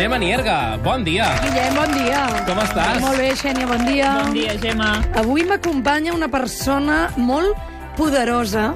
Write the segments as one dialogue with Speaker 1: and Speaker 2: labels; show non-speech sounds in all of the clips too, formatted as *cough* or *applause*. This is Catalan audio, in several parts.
Speaker 1: Gemma Nierga, bon dia.
Speaker 2: Guillem, bon dia.
Speaker 1: Com estàs?
Speaker 2: Molt bé, Xènia, bon dia.
Speaker 3: Bon dia, Gemma.
Speaker 2: Avui m'acompanya una persona molt poderosa.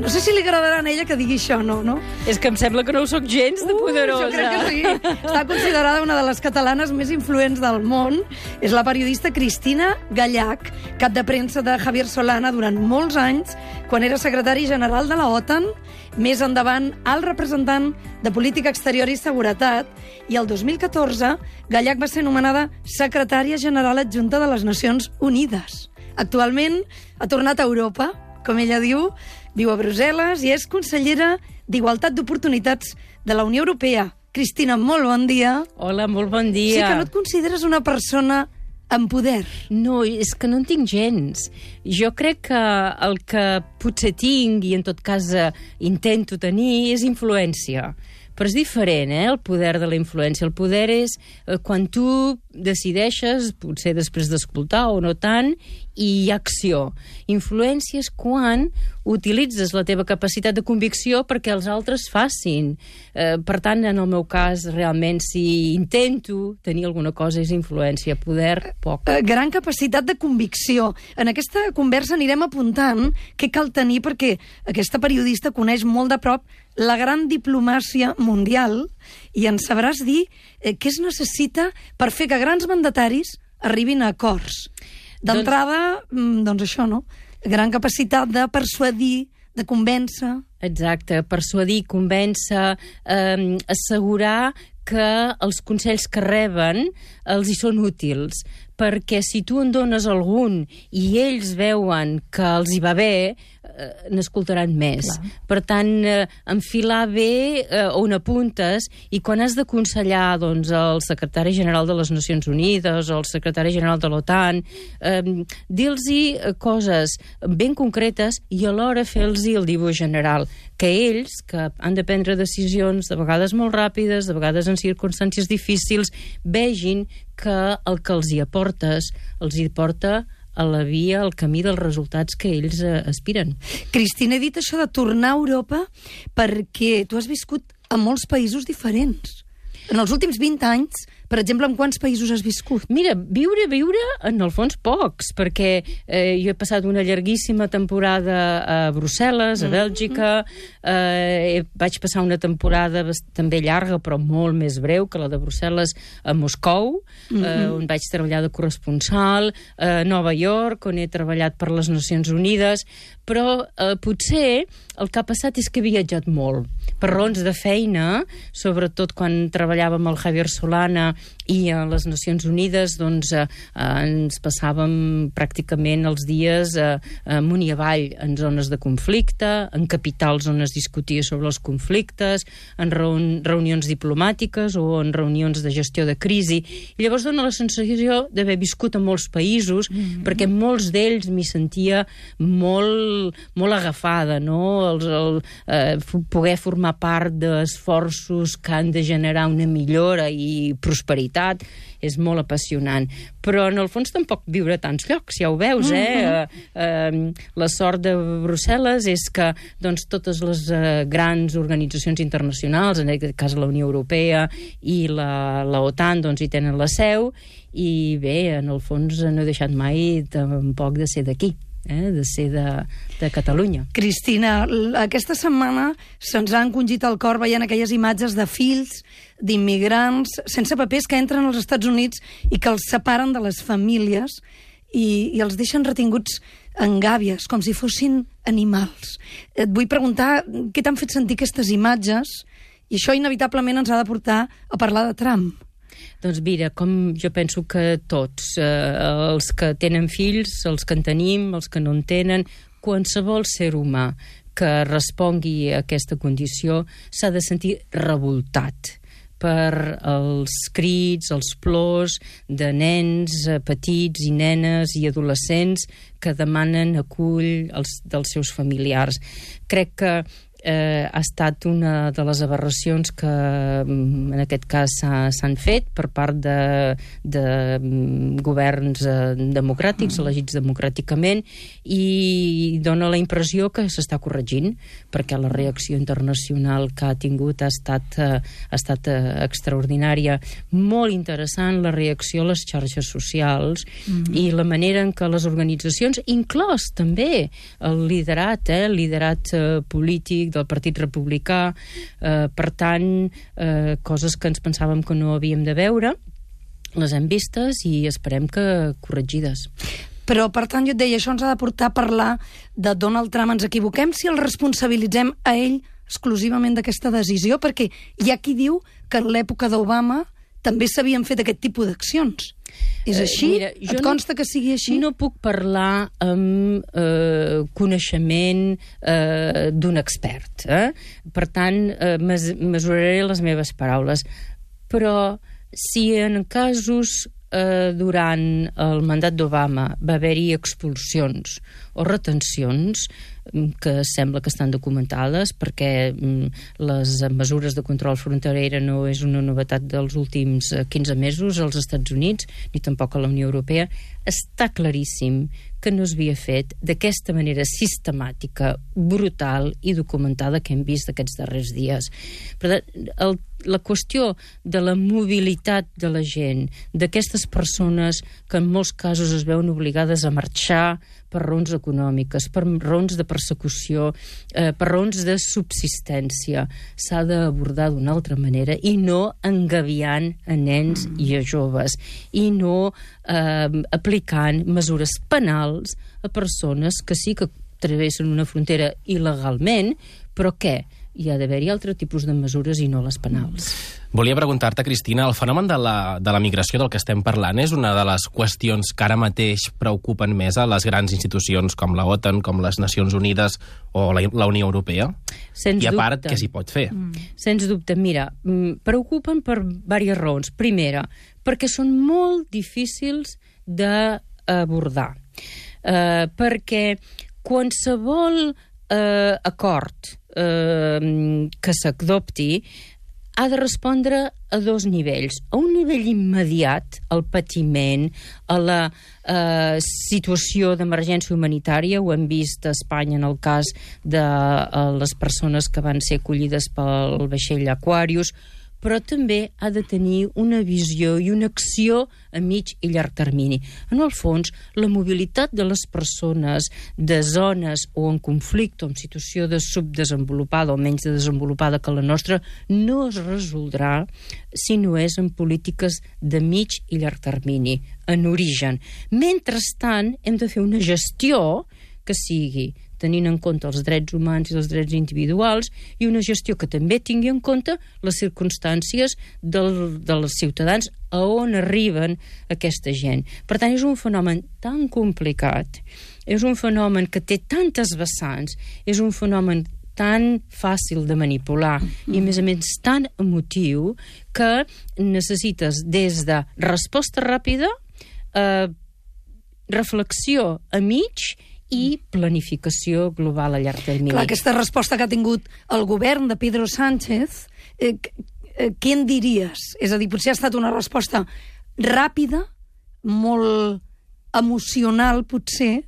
Speaker 2: No sé si li agradarà a ella que digui això, no, no?
Speaker 3: És que em sembla que no ho sóc gens de poderosa.
Speaker 2: Uh, jo crec que sí. Està considerada una de les catalanes més influents del món. És la periodista Cristina Gallac, cap de premsa de Javier Solana durant molts anys, quan era secretari general de la OTAN, més endavant el representant de Política Exterior i Seguretat, i el 2014 Gallac va ser nomenada secretària general adjunta de les Nacions Unides. Actualment ha tornat a Europa, com ella diu, viu a Brussel·les i és consellera d'Igualtat d'Oportunitats de la Unió Europea. Cristina, molt bon dia.
Speaker 3: Hola, molt bon dia.
Speaker 2: Sí que no et consideres una persona amb poder.
Speaker 3: No, és que no en tinc gens. Jo crec que el que potser tinc, i en tot cas eh, intento tenir, és influència. Però és diferent, eh, el poder de la influència. El poder és eh, quan tu decideixes, potser després d'escoltar o no tant, i acció. Influència és quan utilitzes la teva capacitat de convicció perquè els altres facin. Eh, per tant, en el meu cas, realment, si intento tenir alguna cosa, és influència. Poder, poc.
Speaker 2: Eh, gran capacitat de convicció. En aquesta conversa anirem apuntant què cal tenir perquè aquesta periodista coneix molt de prop la gran diplomàcia mundial i ens sabràs dir eh, què es necessita per fer que grans mandataris arribin a acords. D'entrada, doncs... doncs això, no? Gran capacitat de persuadir, de convèncer...
Speaker 3: Exacte, persuadir, convèncer, eh, assegurar que els consells que reben els hi són útils, perquè si tu en dones algun i ells veuen que els hi va bé, n'escoltaran més. Clar. Per tant, eh, enfilar bé eh, on apuntes i quan has d'aconsellar doncs, el secretari general de les Nacions Unides o el secretari general de l'OTAN, eh, dir-los coses ben concretes i alhora fer-los el dibuix general que ells, que han de prendre decisions de vegades molt ràpides, de vegades en circumstàncies difícils, vegin que el que els hi aportes els hi porta a la via, al camí dels resultats que ells eh, aspiren.
Speaker 2: Cristina, he dit això de tornar a Europa perquè tu has viscut a molts països diferents. En els últims 20 anys, per exemple, en quants països has viscut?
Speaker 3: Mira, viure, viure, en el fons pocs, perquè eh, jo he passat una llarguíssima temporada a Brussel·les, a mm. Bèlgica, eh, vaig passar una temporada també llarga, però molt més breu que la de Brussel·les, a Moscou, mm -hmm. eh, on vaig treballar de corresponsal, a Nova York, on he treballat per les Nacions Unides, però eh, potser el que ha passat és que he viatjat molt, per raons de feina, sobretot quan treballàvem amb el Javier Solana i a les Nacions Unides doncs, eh, eh, ens passàvem pràcticament els dies eh, amunt i avall en zones de conflicte, en capitals on es discutia sobre els conflictes, en reun reunions diplomàtiques o en reunions de gestió de crisi. I llavors dona la sensació d'haver viscut a molts països, mm -hmm. perquè molts d'ells m'hi sentia molt, molt agafada, no? Els, el, eh, poder formar part d'esforços que han de generar una millora i prosperitat és molt apassionant. Però, en el fons, tampoc viure a tants llocs, ja ho veus, eh? Uh -huh. eh, eh la sort de Brussel·les és que doncs, totes les eh, grans organitzacions internacionals, en aquest cas la Unió Europea i la, la OTAN, doncs, hi tenen la seu, i bé, en el fons no he deixat mai tampoc de ser d'aquí eh, de ser de, de Catalunya.
Speaker 2: Cristina, aquesta setmana se'ns ha encongit al cor veient aquelles imatges de fills d'immigrants sense papers que entren als Estats Units i que els separen de les famílies i, i els deixen retinguts en gàbies, com si fossin animals. Et vull preguntar què t'han fet sentir aquestes imatges i això inevitablement ens ha de portar a parlar de Trump.
Speaker 3: Doncs mira, com jo penso que tots, eh, els que tenen fills, els que en tenim, els que no en tenen, qualsevol ser humà que respongui a aquesta condició s'ha de sentir revoltat per els crits, els plors de nens eh, petits i nenes i adolescents que demanen acull els, dels seus familiars. Crec que eh, ha estat una de les aberracions que mm, en aquest cas s'ha- s'han fet per part de, de mm, governs eh, democràtics, elegits democràticament, i dona la impressió que s'està corregint, perquè la reacció internacional que ha tingut ha estat, eh, ha estat eh, extraordinària. Molt interessant la reacció a les xarxes socials i la manera en què les organitzacions, inclòs també el liderat, eh, el liderat eh, polític del Partit Republicà, eh, per tant, eh, coses que ens pensàvem que no havíem de veure, les hem vistes i esperem que corregides.
Speaker 2: Però, per tant, jo et deia, això ens ha de portar a parlar de Donald Trump. Ens equivoquem si el responsabilitzem a ell exclusivament d'aquesta decisió, perquè hi ha qui diu que en l'època d'Obama també s'havien fet aquest tipus d'accions. És
Speaker 3: Eh,
Speaker 2: així?
Speaker 3: mira, jo
Speaker 2: Et
Speaker 3: no-
Speaker 2: consta que sigui així?
Speaker 3: No puc parlar amb eh, coneixement eh, d'un expert. Eh? Per tant, eh, mes mesuraré les meves paraules. Però si en casos eh, durant el mandat d'Obama va haver-hi expulsions o retencions mm, que sembla que estan documentades perquè mm, les mesures de control fronterera no és una novetat dels últims eh, 15 mesos als Estats Units ni tampoc a la Unió Europea està claríssim que no es havia fet d'aquesta manera sistemàtica, brutal i documentada que hem vist aquests darrers dies. Per tant, el, la qüestió de la mobilitat de la gent, d'aquestes persones que en molts casos es veuen obligades a marxar per raons econòmiques, per raons de persecució, eh, per raons de subsistència, s'ha d'abordar d'una altra manera i no engaviant a nens i a joves i no eh, aplicant mesures penals a persones que sí que travessen una frontera il·legalment, però què? Hi ha d'haver-hi altre tipus de mesures i no les penals.
Speaker 1: Volia preguntar-te, Cristina, el fenomen de la, de la migració del que estem parlant és una de les qüestions que ara mateix preocupen més a les grans institucions com la OTAN, com les Nacions Unides o la, la Unió Europea?
Speaker 3: Sens
Speaker 1: I a part,
Speaker 3: dubte.
Speaker 1: què s'hi pot fer?
Speaker 3: Sens dubte, mira, mm, preocupen per diverses raons. Primera, perquè són molt difícils d'abordar. Eh, perquè qualsevol eh, acord eh, que s'adopti ha de respondre a dos nivells. A un nivell immediat, al patiment, a la eh, situació d'emergència humanitària, ho hem vist a Espanya en el cas de eh, les persones que van ser acollides pel vaixell Aquarius, però també ha de tenir una visió i una acció a mig i llarg termini. En el fons, la mobilitat de les persones de zones o en conflicte o en situació de subdesenvolupada o menys de desenvolupada que la nostra no es resoldrà si no és en polítiques de mig i llarg termini, en origen. Mentrestant, hem de fer una gestió que sigui tenint en compte els drets humans i els drets individuals i una gestió que també tingui en compte les circumstàncies del, dels ciutadans a on arriben aquesta gent. Per tant, és un fenomen tan complicat, és un fenomen que té tantes vessants, és un fenomen tan fàcil de manipular i, a més a més, tan emotiu que necessites des de resposta ràpida, eh, reflexió a mig i planificació global a llarg termini.
Speaker 2: Clar, aquesta resposta que ha tingut el govern de Pedro Sánchez, eh, eh, què en diries? És a dir, potser ha estat una resposta ràpida, molt emocional, potser,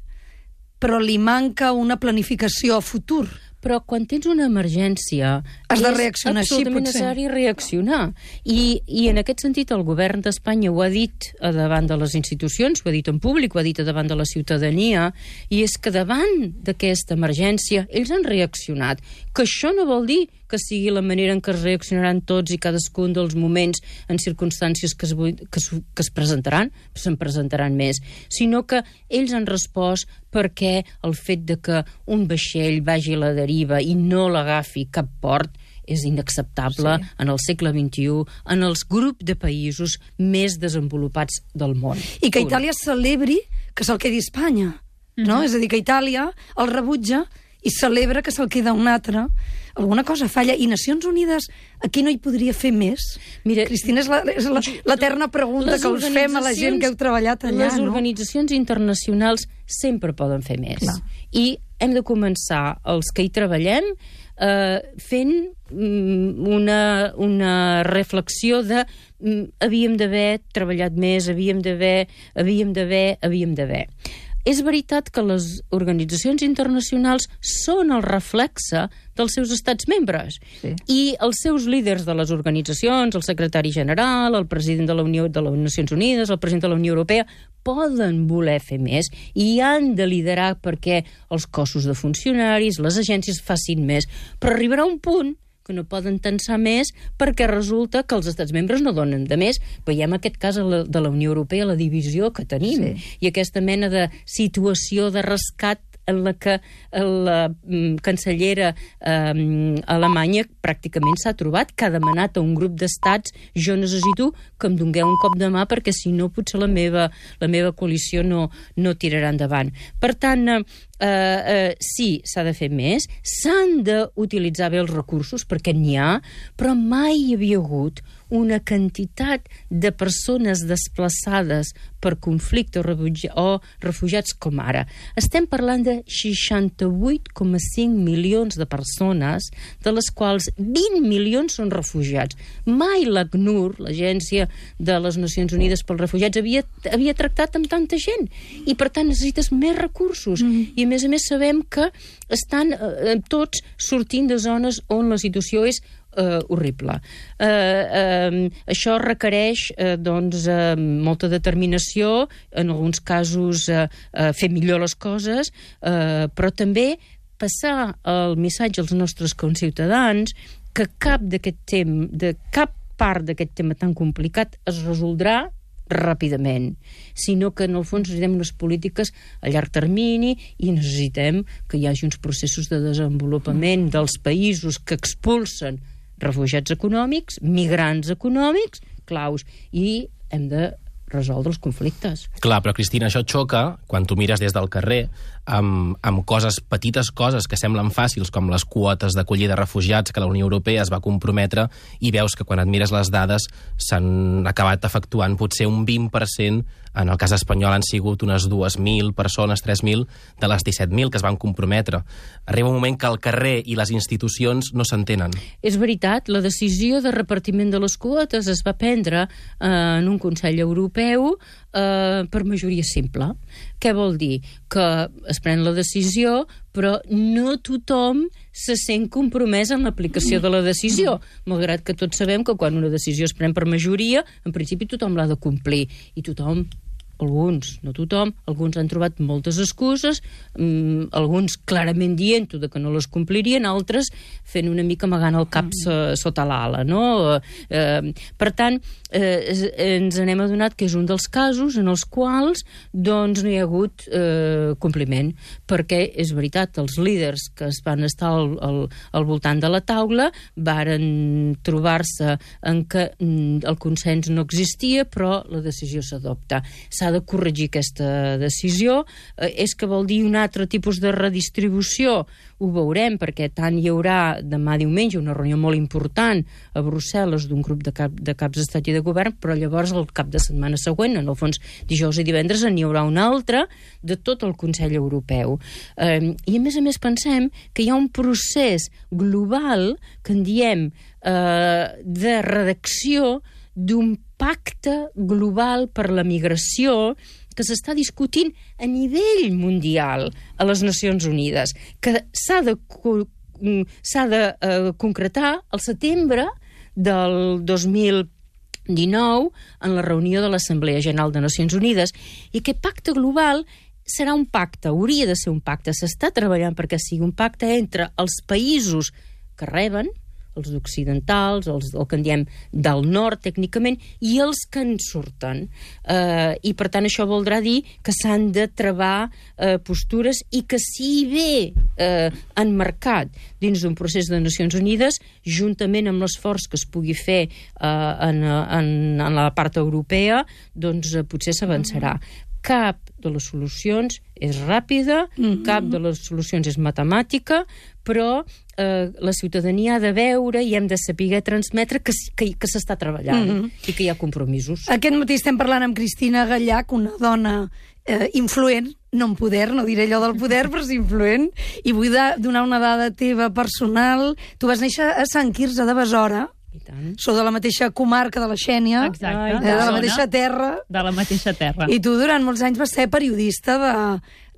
Speaker 2: però li manca una planificació a futur.
Speaker 3: Però quan tens una emergència...
Speaker 2: Has de
Speaker 3: és
Speaker 2: reaccionar així,
Speaker 3: absolutament
Speaker 2: potser.
Speaker 3: necessari reaccionar. I, I en aquest sentit el govern d'Espanya ho ha dit davant de les institucions, ho ha dit en públic, ho ha dit davant de la ciutadania, i és que davant d'aquesta emergència ells han reaccionat. Que això no vol dir que sigui la manera en què es reaccionaran tots i cadascun dels moments en circumstàncies que es, que es, que es presentaran, se'n presentaran més, sinó que ells han respost perquè el fet de que un vaixell vagi a la deriva i no l'agafi cap port és inacceptable sí. en el segle XXI, en els grups de països més desenvolupats del món.
Speaker 2: I que. Itàlia celebri que se'l quedi Espanya. No? És a dir, que Itàlia el rebutja i celebra que se'l queda un altre. Alguna cosa falla. I Nacions Unides aquí no hi podria fer més?
Speaker 3: Mira,
Speaker 2: Cristina, és l'eterna pregunta que us fem a la gent que heu treballat allà,
Speaker 3: les
Speaker 2: no?
Speaker 3: organitzacions internacionals sempre poden fer més.
Speaker 2: Clar.
Speaker 3: I hem de començar, els que hi treballem, eh, fent mm, una, una reflexió de mm, havíem d'haver treballat més, havíem d'haver, havíem d'haver, havíem d'haver. És veritat que les organitzacions internacionals són el reflexe dels seus estats membres.
Speaker 2: Sí.
Speaker 3: I els seus líders de les organitzacions, el secretari general, el president de la Unió de les Nacions Unides, el president de la Unió Europea, poden voler fer més i han de liderar perquè els cossos de funcionaris, les agències facin més. Però arribarà un punt que no poden tensar més perquè resulta que els estats membres no donen de més. Veiem aquest cas de la, Unió Europea, la divisió que tenim,
Speaker 2: Sí.
Speaker 3: i aquesta mena de situació de rescat en la que la mm, cancellera eh, alemanya pràcticament s'ha trobat, que ha demanat a un grup d'estats jo necessito que em dongueu un cop de mà perquè si no potser la meva, la meva coalició no, no tirarà endavant. Per tant, eh, eh, sí, s'ha de fer més, s'han d'utilitzar bé els recursos perquè n'hi ha, però mai hi havia hagut una quantitat de persones desplaçades per conflicte o, refugi o refugiats com ara. Estem parlant de 68,5 milions de persones, de les quals 20 milions són refugiats. Mai l'ACNUR, l'Agència de les Nacions Unides pels Refugiats, havia, havia tractat amb tanta gent. I, per tant, necessites més recursos. Mm. I, a més a més, sabem que estan eh, tots sortint de zones on la situació és eh, horrible. Eh, eh, això requereix eh, doncs, eh, molta determinació, en alguns casos eh, eh, fer millor les coses, eh, però també passar el missatge als nostres conciutadans que cap d'aquest tema, de cap part d'aquest tema tan complicat es resoldrà ràpidament, sinó que en el fons necessitem unes polítiques a llarg termini i necessitem que hi hagi uns processos de desenvolupament dels països que expulsen refugiats econòmics, migrants econòmics, claus, i hem de resoldre els conflictes.
Speaker 1: Clar, però Cristina, això xoca quan tu mires des del carrer amb, amb coses, petites coses que semblen fàcils, com les quotes d'acollida de refugiats que la Unió Europea es va comprometre, i veus que quan et mires les dades s'han acabat efectuant potser un 20%, en el cas espanyol han sigut unes 2.000 persones, 3.000, de les 17.000 que es van comprometre. Arriba un moment que el carrer i les institucions no s'entenen.
Speaker 3: És veritat, la decisió de repartiment de les quotes es va prendre eh, en un Consell Europeu eh, per majoria simple. Què vol dir? Que es pren la decisió, però no tothom se sent compromès en l'aplicació de la decisió, malgrat que tots sabem que quan una decisió es pren per majoria, en principi tothom l'ha de complir, i tothom alguns, no tothom, alguns han trobat moltes excuses, mm, alguns clarament dient-ho de que no les complirien, altres fent una mica amagant el cap so, sota l'ala, no? Eh, per tant, eh, ens n'hem adonat que és un dels casos en els quals doncs no hi ha hagut eh, compliment, perquè és veritat, els líders que es van estar al, al, al voltant de la taula varen trobar-se en que mm, el consens no existia, però la decisió s'adopta. S'ha de corregir aquesta decisió. Eh, és que vol dir un altre tipus de redistribució? Ho veurem, perquè tant hi haurà demà diumenge una reunió molt important a Brussel·les d'un grup de, cap, de caps d'estat i de govern, però llavors el cap de setmana següent, en el fons dijous i divendres, n'hi haurà un altre de tot el Consell Europeu. Eh, I a més a més pensem que hi ha un procés global que en diem eh, de redacció d'un pacte global per la migració que s'està discutint a nivell mundial a les Nacions Unides, que s'ha de, mm, s'ha de eh, concretar al setembre del 2019 en la reunió de l'Assemblea General de Nacions Unides. I aquest pacte global serà un pacte, hauria de ser un pacte, s'està treballant perquè sigui un pacte entre els països que reben, els occidentals, els, el que en diem del nord, tècnicament, i els que en surten. Eh, I, per tant, això voldrà dir que s'han de trebar eh, postures i que si bé eh, han marcat dins d'un procés de Nacions Unides, juntament amb l'esforç que es pugui fer eh, en, en, en la part europea, doncs eh, potser s'avançarà. Cap de les solucions és ràpida, mm -hmm. cap de les solucions és matemàtica, però eh, la ciutadania ha de veure i hem de saber transmetre que, que, que s'està treballant mm -hmm. i que hi ha compromisos.
Speaker 2: Aquest matí estem parlant amb Cristina Gallac, una dona eh, influent, no en poder, no diré allò del poder, *laughs* però sí influent. I vull donar una dada teva personal. Tu vas néixer a Sant Quirze de Besora,
Speaker 3: I tant.
Speaker 2: sou de la mateixa comarca de la Xènia,
Speaker 4: Exacte.
Speaker 2: eh, de la
Speaker 4: Zona
Speaker 2: mateixa terra,
Speaker 4: De la mateixa terra.
Speaker 2: i tu durant molts anys vas ser periodista de,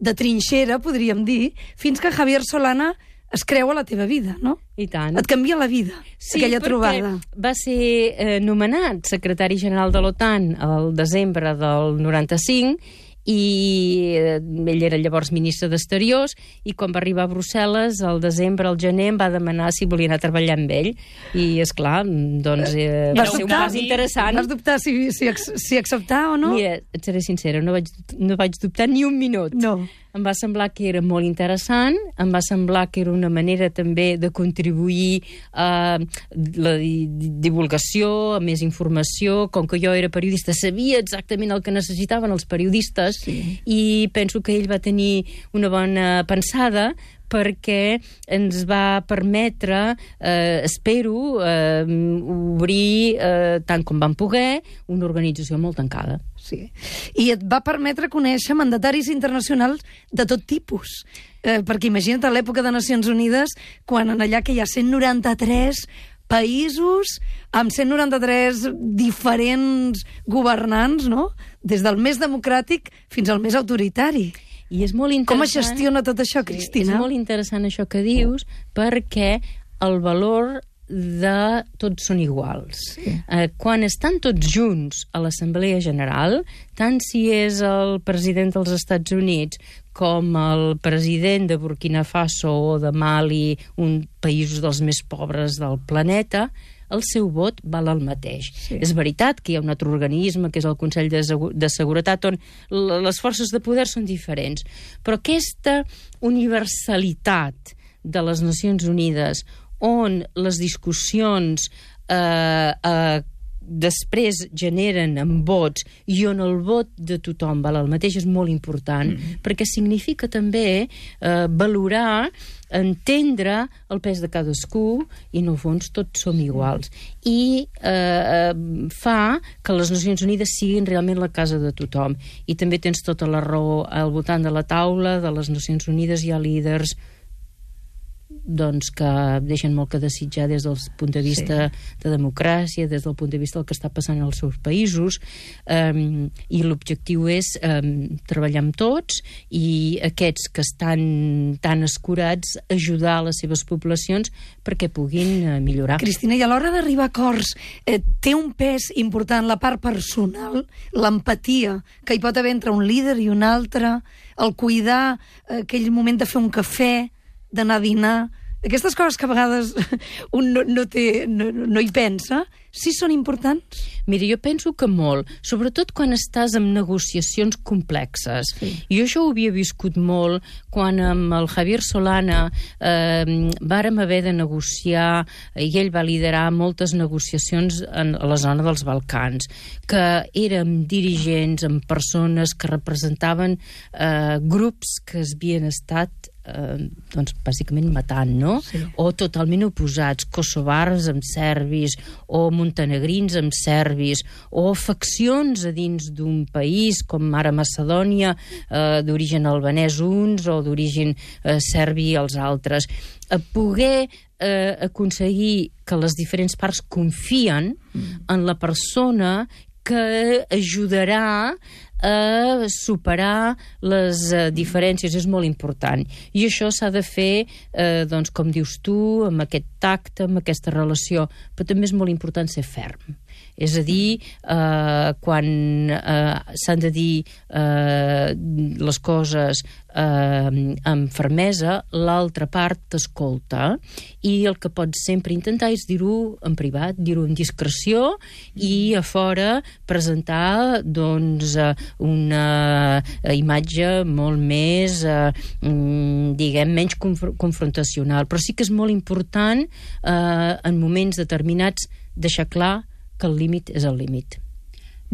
Speaker 2: de trinxera, podríem dir, fins que Javier Solana es creu a la teva vida, no?
Speaker 3: I tant.
Speaker 2: Et canvia la vida, aquella
Speaker 3: perquè
Speaker 2: trobada.
Speaker 3: va ser eh, nomenat secretari general de l'OTAN el desembre del 95 i eh, ell era llavors ministre d'Exteriors i quan va arribar a Brussel·les al desembre, al gener, em va demanar si volia anar a treballar amb ell i, és clar, doncs eh, va ser un pas interessant.
Speaker 2: Vas dubtar si, si, si acceptar o no?
Speaker 3: Mira, et seré sincera, no vaig, no vaig dubtar ni un minut.
Speaker 2: No.
Speaker 3: Em va semblar que era molt interessant, em va semblar que era una manera també de contribuir a la di- di- divulgació, a més informació. Com que jo era periodista, sabia exactament el que necessitaven els periodistes sí. i penso que ell va tenir una bona pensada perquè ens va permetre, eh, espero, eh, obrir, eh, tant com vam poder, una organització molt tancada.
Speaker 2: Sí. I et va permetre conèixer mandataris internacionals de tot tipus. Eh, perquè imagina't a l'època de Nacions Unides, quan en allà que hi ha 193 països amb 193 diferents governants, no? Des del més democràtic fins al més autoritari.
Speaker 3: I és molt
Speaker 2: Com es
Speaker 3: interessant...
Speaker 2: gestiona tot això,
Speaker 3: Sí,
Speaker 2: Cristina?
Speaker 3: és molt interessant això que dius, perquè el valor de tots són iguals. Sí. Eh, quan estan tots junts a l'Assemblea General, tant si és el president dels Estats Units com el president de Burkina Faso o de Mali, un països dels més pobres del planeta, el seu vot val el mateix. Sí. És veritat que hi ha un altre organisme, que és el Consell de, de Seguretat, on les forces de poder són diferents. Però aquesta universalitat de les Nacions Unides, on les discussions eh, eh, després generen en vots i on el vot de tothom val el mateix és molt important, mm -hmm. perquè significa també eh, valorar, entendre el pes de cadascú i, en el fons, tots som iguals. I eh, eh, fa que les Nacions Unides siguin realment la casa de tothom. I també tens tota la raó al voltant de la taula de les Nacions Unides hi ha líders doncs que deixen molt que desitjar des del punt de vista sí. de democràcia, des del punt de vista del que està passant als seus països um, i l'objectiu és um, treballar amb tots i aquests que estan tan escurats ajudar a les seves poblacions perquè puguin uh, millorar.
Speaker 2: Cristina, i a l'hora d'arribar a acords, eh, té un pes important la part personal, l'empatia que hi pot haver entre un líder i un altre, el cuidar eh, aquell moment de fer un cafè, d'anar a dinar... Aquestes coses que a vegades *laughs* un no, no, té, no, no hi pensa, sí són importants?
Speaker 3: Mira, jo penso que molt, sobretot quan estàs en negociacions complexes. Sí. Jo això ho havia viscut molt quan amb el Javier Solana eh, vàrem haver de negociar, i ell va liderar moltes negociacions en, la zona dels Balcans, que érem dirigents amb persones que representaven eh, grups que havien estat eh, doncs, bàsicament matant, no? Sí. O totalment oposats, kosovars amb serbis, o montenegrins amb serbis, o faccions a dins d'un país, com ara Macedònia, eh, d'origen albanès uns, o d'origen eh, serbi els altres. A poder eh, aconseguir que les diferents parts confien mm. en la persona que ajudarà a superar les uh, diferències és molt important. I això s'ha de fer, eh, doncs, com dius tu, amb aquest tacte, amb aquesta relació, però també és molt important ser ferm. És a dir, eh, quan eh, s'han de dir eh, les coses eh, amb fermesa, l'altra part t'escolta i el que pots sempre intentar és dir-ho en privat, dir-ho amb discreció i a fora presentar doncs, eh, una eh, imatge molt més, eh, mm, diguem, menys conf confrontacional. Però sí que és molt important eh, en moments determinats deixar clar que el límit és el límit.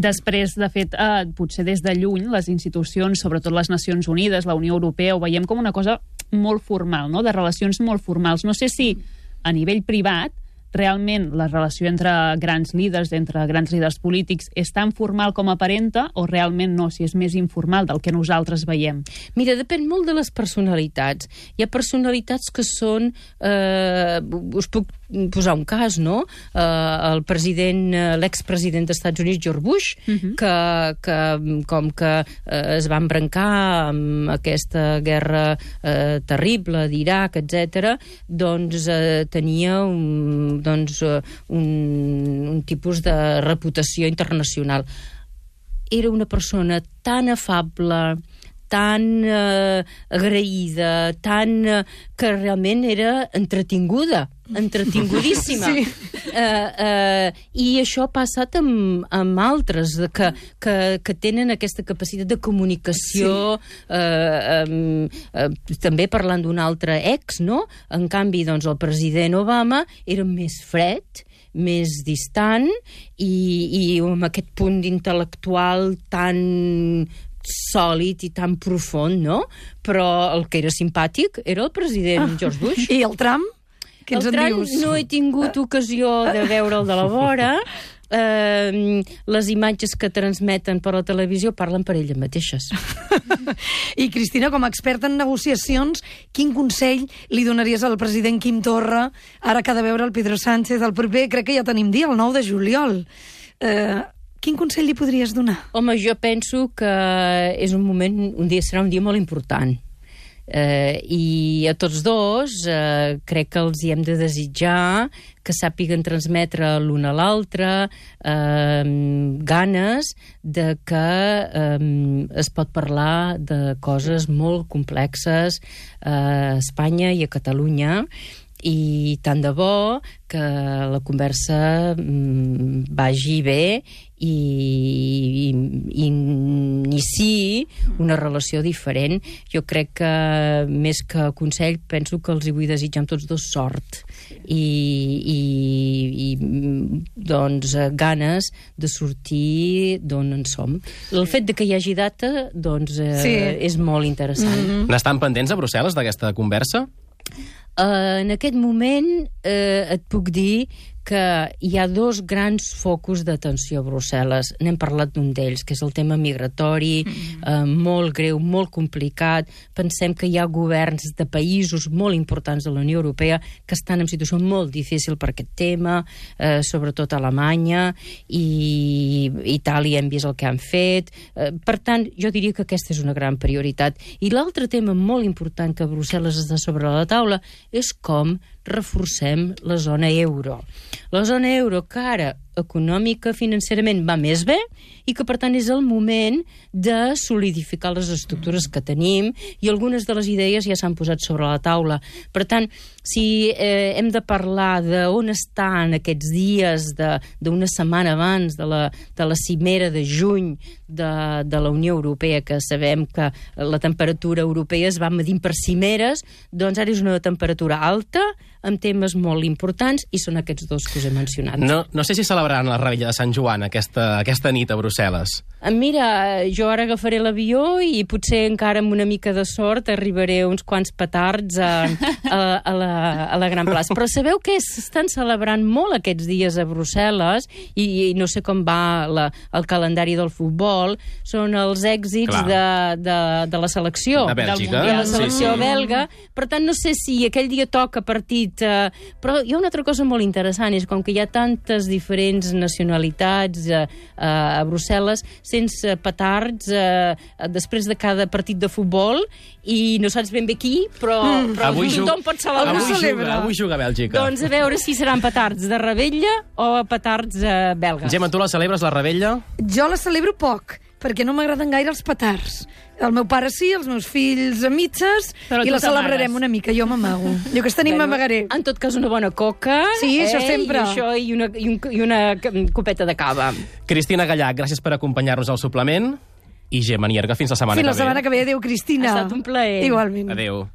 Speaker 4: Després, de fet, eh, potser des de lluny, les institucions, sobretot les Nacions Unides, la Unió Europea, ho veiem com una cosa molt formal, no? de relacions molt formals. No sé si a nivell privat realment la relació entre grans líders, entre grans líders polítics, és tan formal com aparenta o realment no, si és més informal del que nosaltres veiem?
Speaker 3: Mira, depèn molt de les personalitats. Hi ha personalitats que són... Eh, us puc posar un cas, no? Eh, el president, eh, l'expresident dels Estats Units, George Bush, uh -huh. que, que com que eh, es va embrancar amb aquesta guerra eh, terrible d'Iraq, etc, doncs eh, tenia un, doncs, eh, un, un tipus de reputació internacional. Era una persona tan afable, tan eh, agraïda, tan, eh, que realment era entretinguda, entretingudíssima. *laughs* Sí. Eh, eh, I això ha passat amb, amb altres, de que, que, que tenen aquesta capacitat de comunicació, sí. eh, eh, eh, també parlant d'un altre ex, no? En canvi, doncs, el president Obama era més fred, més distant i, i amb aquest punt intel·lectual tan sòlid i tan profund, no? Però el que era simpàtic era el president George Bush.
Speaker 2: I el Trump? Què ens
Speaker 3: el
Speaker 2: en dius?
Speaker 3: no he tingut ocasió de veure'l de la vora. *laughs* Eh, les imatges que transmeten per la televisió parlen per elles mateixes.
Speaker 2: I Cristina, com a experta en negociacions, quin consell li donaries al president Quim Torra ara que ha de veure el Pedro Sánchez el proper, crec que ja tenim dia, el 9 de juliol. Eh, quin consell li podries donar?
Speaker 3: Home, jo penso que és un moment, un dia serà un dia molt important. Eh, I a tots dos eh, crec que els hi hem de desitjar que sàpiguen transmetre l'un a l'altre eh, ganes de que eh, es pot parlar de coses molt complexes a Espanya i a Catalunya i tant de bo que la conversa mm, vagi bé i, i, i iniciï una relació diferent. Jo crec que, més que consell, penso que els hi vull desitjar amb tots dos sort i, i, i doncs, ganes de sortir d'on en som. El fet de que hi hagi data doncs, eh,
Speaker 2: Sí.
Speaker 3: és molt interessant. Mm -hmm.
Speaker 1: N'estan pendents a Brussel·les d'aquesta conversa?
Speaker 3: Uh, en aquest moment uh, et puc dir que hi ha dos grans focus d'atenció a Brussel·les. N'hem parlat d'un d'ells, que és el tema migratori, mm -hmm. eh, molt greu, molt complicat. Pensem que hi ha governs de països molt importants de la Unió Europea que estan en situació molt difícil per aquest tema, eh, sobretot Alemanya i Itàlia hem vist el que han fet. Eh, per tant, jo diria que aquesta és una gran prioritat. I l'altre tema molt important que Brussel·les està sobre la taula és com reforcem la zona euro. La zona euro que ara econòmica, financerament, va més bé i que, per tant, és el moment de solidificar les estructures que tenim i algunes de les idees ja s'han posat sobre la taula. Per tant, si eh, hem de parlar d'on estan aquests dies d'una setmana abans de la, de la cimera de juny de, de la Unió Europea, que sabem que la temperatura europea es va medint per cimeres, doncs ara és una temperatura alta, amb temes molt importants, i són aquests dos que us he mencionat.
Speaker 1: No, no sé si celebraran la Rebella de Sant Joan aquesta, aquesta nit a Brussel·les.
Speaker 3: Eh, Mira, jo ara agafaré l'avió i potser encara amb una mica de sort arribaré uns quants petards a, a, a, la, a la Gran Plaça. Però sabeu que s'estan celebrant molt aquests dies a Brussel·les i, i no sé com va la, el calendari del futbol, són els èxits
Speaker 1: Clar.
Speaker 3: de, de, de la selecció.
Speaker 1: De Bèlgica.
Speaker 3: De la
Speaker 1: Sí,
Speaker 3: selecció
Speaker 1: sí.
Speaker 3: belga. Per tant, no sé si aquell dia toca partit... Eh, però hi ha una altra cosa molt interessant, és com que hi ha tantes diferents nacionalitats eh, eh, a Brussel·les sense petards eh, després de cada partit de futbol i no saps ben bé qui, però, mm. però
Speaker 1: Avui
Speaker 3: tothom
Speaker 1: juga-
Speaker 3: pot celebrar.
Speaker 1: Avui
Speaker 2: celebra.
Speaker 1: juga, avui juga Bèlgica.
Speaker 3: Doncs a veure si seran petards de Rebella o petards eh, belgues.
Speaker 1: Gemma, tu la celebres, la Rebella?
Speaker 2: Jo la celebro poc, perquè no m'agraden gaire els petards. El meu pare sí, els meus fills a mitges,
Speaker 4: Però
Speaker 2: i la celebrarem una mica. Jo m'amago. Jo aquesta nit m'amagaré.
Speaker 3: En tot cas, una bona coca.
Speaker 2: Sí,
Speaker 3: eh,
Speaker 2: això sempre.
Speaker 3: I, això, i, una, i, un, i una copeta de cava.
Speaker 1: Cristina Gallac, gràcies per acompanyar-nos al suplement. I Gemma Nierga, fins la setmana
Speaker 2: Fins la
Speaker 1: que ve.
Speaker 2: setmana que ve. Adéu, Cristina.
Speaker 3: Ha estat un plaer.
Speaker 2: Igualment.
Speaker 1: Adéu.